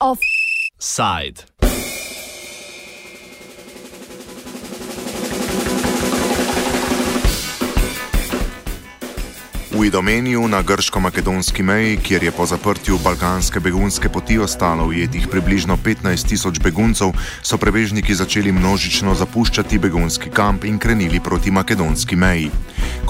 Offside. V Idomeniju na grško-makedonski meji, kjer je po zaprtju balkanske begunske poti ostalo ujetih približno 15 tisoč beguncev, so prebežniki začeli množično zapuščati begunski kamp in krenili proti makedonski meji.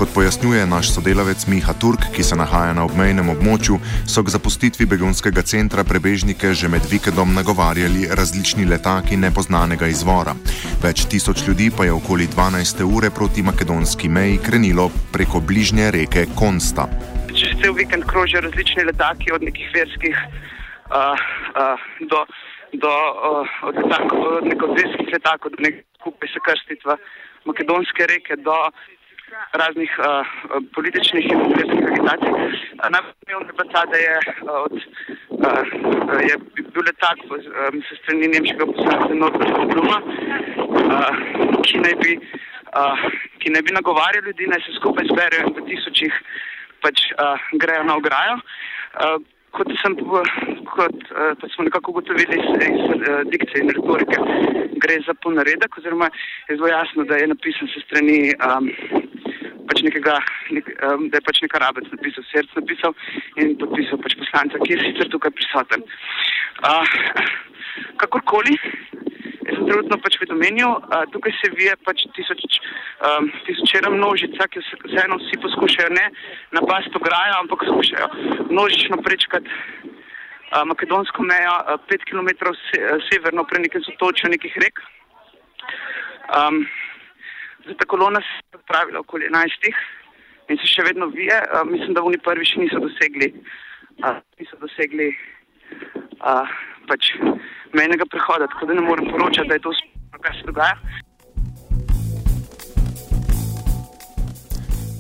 Kot pojasnjuje naš sodelavec Miha Turk, ki se nahaja na obmejnem območju, so k zapustitvi begunskega centra prebežnike že med vikendom nagovarjali različni letaki nepoznanega izvora. Več tisoč ljudi pa je okoli 12. ure proti makedonski meji krenilo preko bližnje reke Kon. Konsta. Če cel vikend krožijo različni letaki, od nekih verskih uh, uh, do, do uh, od letakov, od nekih verskih letakov, do nekih skupaj se krstitva makedonske reke, do raznih uh, političnih in verskih agitacij. Najpomembnejše pa ta, da je, uh, od, uh, je bil letak um, se strani nemškega poslanca Norberta Bluma, uh, ki naj bi uh, bi nagovarjali ljudi, naj se skupaj zberejo in v tisočih pač uh, grejo na ograjo. Uh, kot, sem, kot pa smo nekako ugotovili iz, iz uh, dikcije in retorike, gre za ponaredek, oziroma je zelo jasno, da je napisan se strani. Um, Pač nekega, nek, um, da je pač neka rabec napisal, srce napisal in podpisal pač poslanca, ki je sicer tukaj prisoten. Uh, kakorkoli, Jaz sem trenutno pač v domenju, tukaj se vije pač tisoč, um, tisočera množica, ki se vseeno vsi poskušajo ne napasti ograjo, ampak poskušajo množično prečkati uh, makedonsko mejo uh, pet km se, uh, severno pre nekaj sotočja nekih rek. Um, ta kolona se je odpravila okoli 11 in se še vedno vije. Uh, mislim, da oni prvi še niso dosegli, uh, niso dosegli uh, pač mejnega prehoda, tako da ne morem poročati, da je to sploh, kaj se dogaja.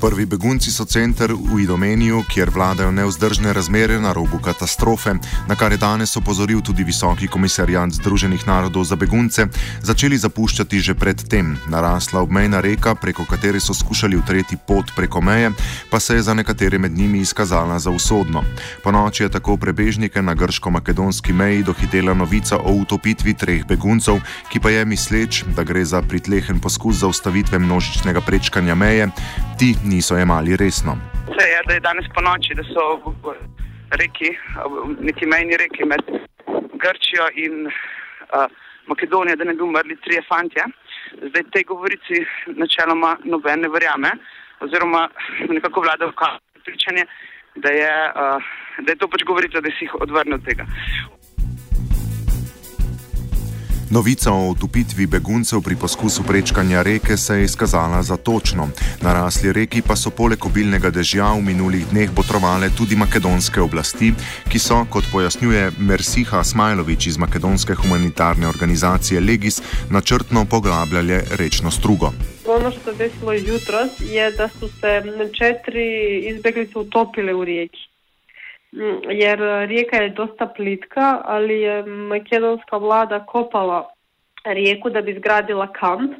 Prvi begunci so center v Idomeniju, kjer vladajo neuzdržne razmere na robu katastrofe, na kar je danes opozoril tudi visoki komisarjant Združenih narodov za begunce, začeli zapuščati že predtem. Narasla obmejna reka, preko katere so skušali utreti pot preko meje, pa se je za nekatere med njimi izkazala za usodno. Po noči je tako prebežnike na grško-makedonski meji dohitela novica o utopitvi treh beguncev, ki pa je misleč, da gre za pritlehen poskus zaustavitve množičnega prečkanja meje niso jemali resno. Vse je, da je danes po noči, da so reki, neki mejni reki med Grčijo in uh, Makedonijo, da ne bi umrli trije fantje. Zdaj te govorici načeloma noben ne verjame, oziroma nekako vlada v kazni pričanje, da, uh, da je to pač govorica, da si jih odvrne od tega. Novica o utopitvi beguncev pri poskusu prečkanja reke se je izkazala za točno. Narasli reki pa so poleg obilnega dežja v minulih dneh botrovale tudi makedonske oblasti, ki so, kot pojasnjuje Mersiha Smajlovič iz makedonske humanitarne organizacije Legis, načrtno poglabljale rečno strugo. Ono što se desilo jutros je da su se četiri izbjeglice utopile u rijeki. Mm, jer rijeka je dosta plitka, ali je makedonska vlada kopala rijeku da bi zgradila kamp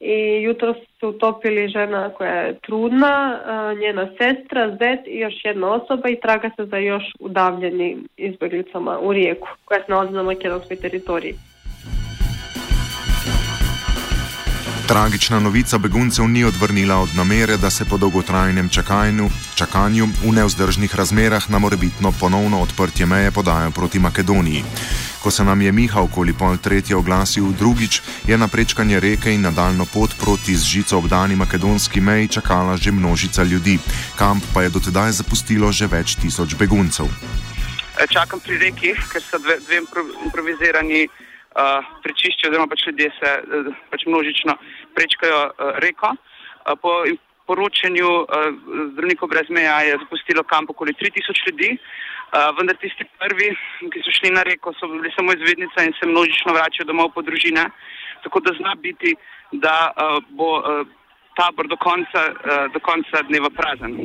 i jutro su utopili žena koja je trudna, njena sestra, zet i još jedna osoba i traga se za još udavljenim izbjeglicama u rijeku koja se nalazi na makedonskoj teritoriji. Tragična novica beguncev ni odvrnila od namere, da se po dolgotrajnem čakanju, čakanju v neuzdržnih razmerah na morebitno ponovno odprtje meje podajo proti Makedoniji. Ko se nam je Miha okoli pol tretje oglasil drugič, je na prečkanje reke in nadaljno pot proti z žico obdani makedonski meji čakala že množica ljudi. Kamp pa je dotedaj zapustilo že več tisoč beguncev. E, čakam pri reki, ker so dve, dve improvizirani uh, prečiščijo, oziroma pač ljudje se uh, pač množično prečkajo uh, reko. Uh, po poročanju uh, zdravnikov brez meja je zapustilo kamp okoli 3000 ljudi, vendar tisti prvi, ki so šli na reko, so bili samo izvednica in se množično vračajo domov po družine. Tako da zna biti, da bo tabor do konca, do konca dneva prazen.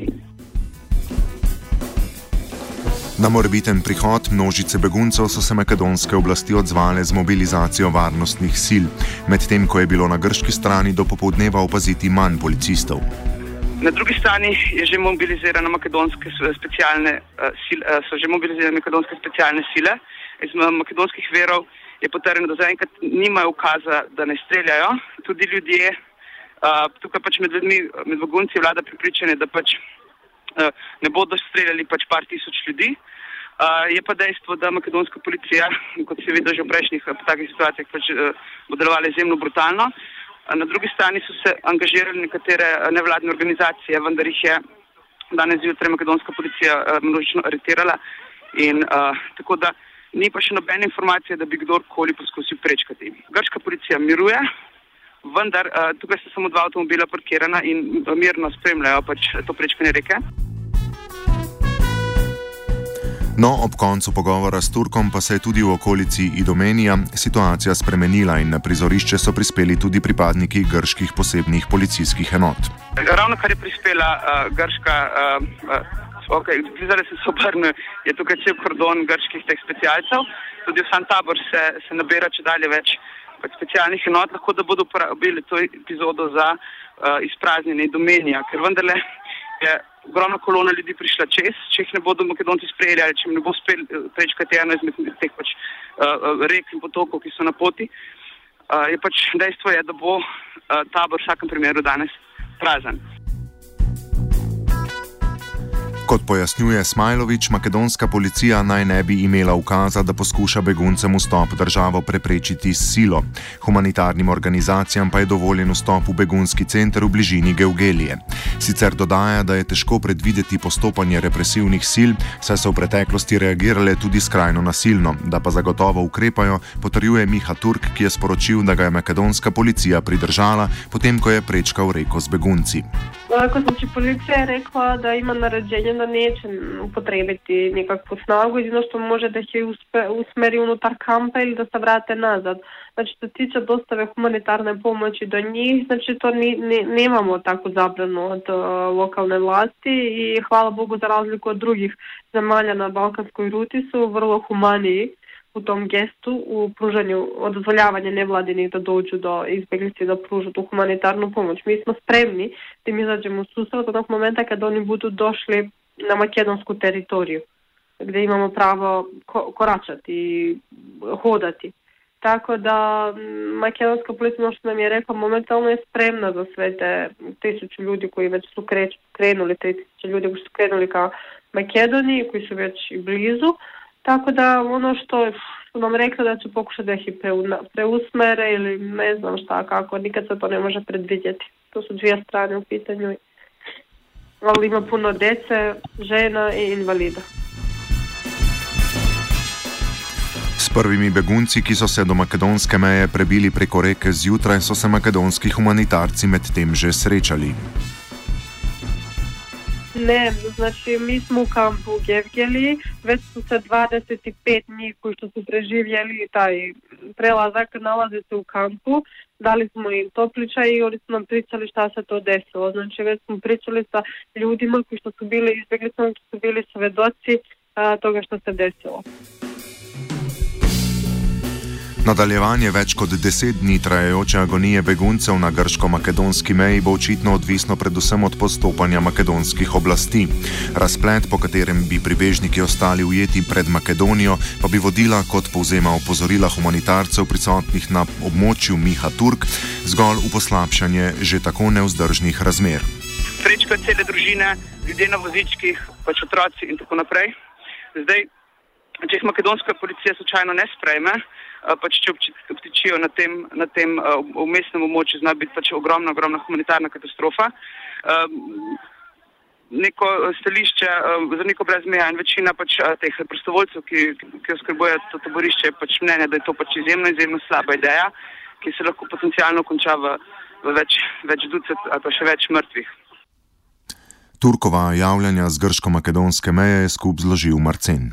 Na morebiten prihod množice beguncev so se makedonske oblasti odzvale z mobilizacijo varnostnih sil, medtem ko je bilo na grški strani do popovdneva opaziti manj policistov. Na drugi strani je že mobilizirana makedonske specialne uh, so že mobilizirane makedonske specialne sile. Iz makedonskih verov je potrjeno, da zaenkrat nimajo ukaza, da ne streljajo. Tudi ljudje, uh, tukaj pač med ljudmi, med begunci vlada pripričanje, da pač ne bodo streljali pač par tisoč ljudi. Uh, je pa dejstvo, da makedonska policija, kot se vidi že v prejšnjih takih situacijah, pač uh, bo delovala izjemno brutalno. Uh, na drugi strani so se angažirali nekatere nevladne organizacije, vendar jih je danes zjutraj makedonska policija uh, množično aretirala. In, uh, tako da ni pa še nobene informacije, da bi kdorkoli poskusil prečkati. Grška policija miruje, vendar uh, tukaj so samo dva avtomobila parkirana in mirno spremljajo pač to prečkanje reke. No, ob koncu pogovora s Turkom pa se je tudi v okolici Idomenija situacija spremenila in na prizorišče so prispeli tudi pripadniki grških posebnih policijskih enot. Ravno kar je prispela uh, grška, uh, uh, okay, zdaj se obrne, je tukaj cel kordon grških teh specialcev, tudi v sam tabor se, se nabira če dalje več pač specialnih enot, lahko da bodo uporabili to epizodo za uh, izpraznjenje Idomenija, ker vendarle je ogromna kolona ljudi prišla čez, če jih ne bodo Makedonci sprejeli ali če jim ne bo uspel eh, prečkati eno izmed teh pač, uh, rek in potokov, ki so na poti. Uh, je pač dejstvo, je, da bo uh, tabor v vsakem primeru danes prazen. Kot pojasnjuje Smajlović, makedonska policija naj ne bi imela ukaza, da poskuša beguncem vstop v državo preprečiti s silo. Humanitarnim organizacijam pa je dovoljen vstop v begunski center v bližini Geugelije. Sicer dodaja, da je težko predvideti postopanje represivnih sil, saj so v preteklosti reagirale tudi skrajno nasilno, da pa zagotovo ukrepajo, potrjuje Miha Turk, ki je sporočil, da ga je makedonska policija pridržala, potem ko je prečkal reko z begunci. Ko znači policija je rekla da ima naređenje da neće upotrebiti nikakvu snagu, jedino što može da ih usmeri unutar kampa ili da se vrate nazad. Znači što tiče dostave humanitarne pomoći do njih, znači to ni, ni, nemamo takvu zabranu od uh, lokalne vlasti i hvala Bogu za razliku od drugih zemalja na balkanskoj ruti su vrlo humaniji u tom gestu, u pružanju, dozvoljavanja nevladinih da dođu do izbjeglice da pružu tu humanitarnu pomoć. Mi smo spremni da im izađemo u susret onog momenta kad oni budu došli na makedonsku teritoriju, gdje imamo pravo ko koračati i hodati. Tako da makedonska policija, ono što nam je rekla, momentalno je spremna za sve te tisuću ljudi koji već su krenuli, te tisuće ljudi koji su krenuli ka Makedoniji, koji su već i blizu. Tako da ono što su nam rekli da će pokušati da ih preusmere ili ne znam šta kako, nikad se to ne može predvidjeti. To su dvije strane u pitanju. Ali ima puno dece, žena i invalida. S prvimi begunci, ki so se do makedonske meje prebili preko reke zjutraj, so se makedonski humanitarci medtem že srečali. Ne, znači mi smo u kampu Gevgeli, već su se 25 njih koji što su preživjeli taj prelazak nalaze se u kampu, dali smo im topliča i oni pričali šta se to desilo. Znači već smo pričali sa ljudima koji što su bili izbjeglicama, koji su bili svedoci a, toga što se desilo. Nadaljevanje več kot deset dni trajajoče agonije beguncev na grško-makedonski meji bo očitno odvisno predvsem od postopanja makedonskih oblasti. Razplet, po katerem bi pribežniki ostali ujeti pred Makedonijo, pa bi vodila, kot povzema opozorila humanitarcev prisotnih na območju Miha Turk, zgolj v poslabšanje že tako neuzdržnih razmer. Srečka cele družine, ljudje na vozičkih, pač otroci in tako naprej. Zdaj, če jih makedonska policija slučajno ne sprejme, pač če obtičijo na tem, na tem umestnem območju, zna biti pač ogromna, ogromna humanitarna katastrofa. Neko stališče za neko brez meja in večina pač teh prostovoljcev, ki, ki oskrbujejo to taborišče, je pač mnenje, da je to pač izjemno, izjemno slaba ideja, ki se lahko potencialno konča v, v več, več ducet ali pa še več mrtvih. Turkova javljanja z grško-makedonske meje je skup zložil Marcen.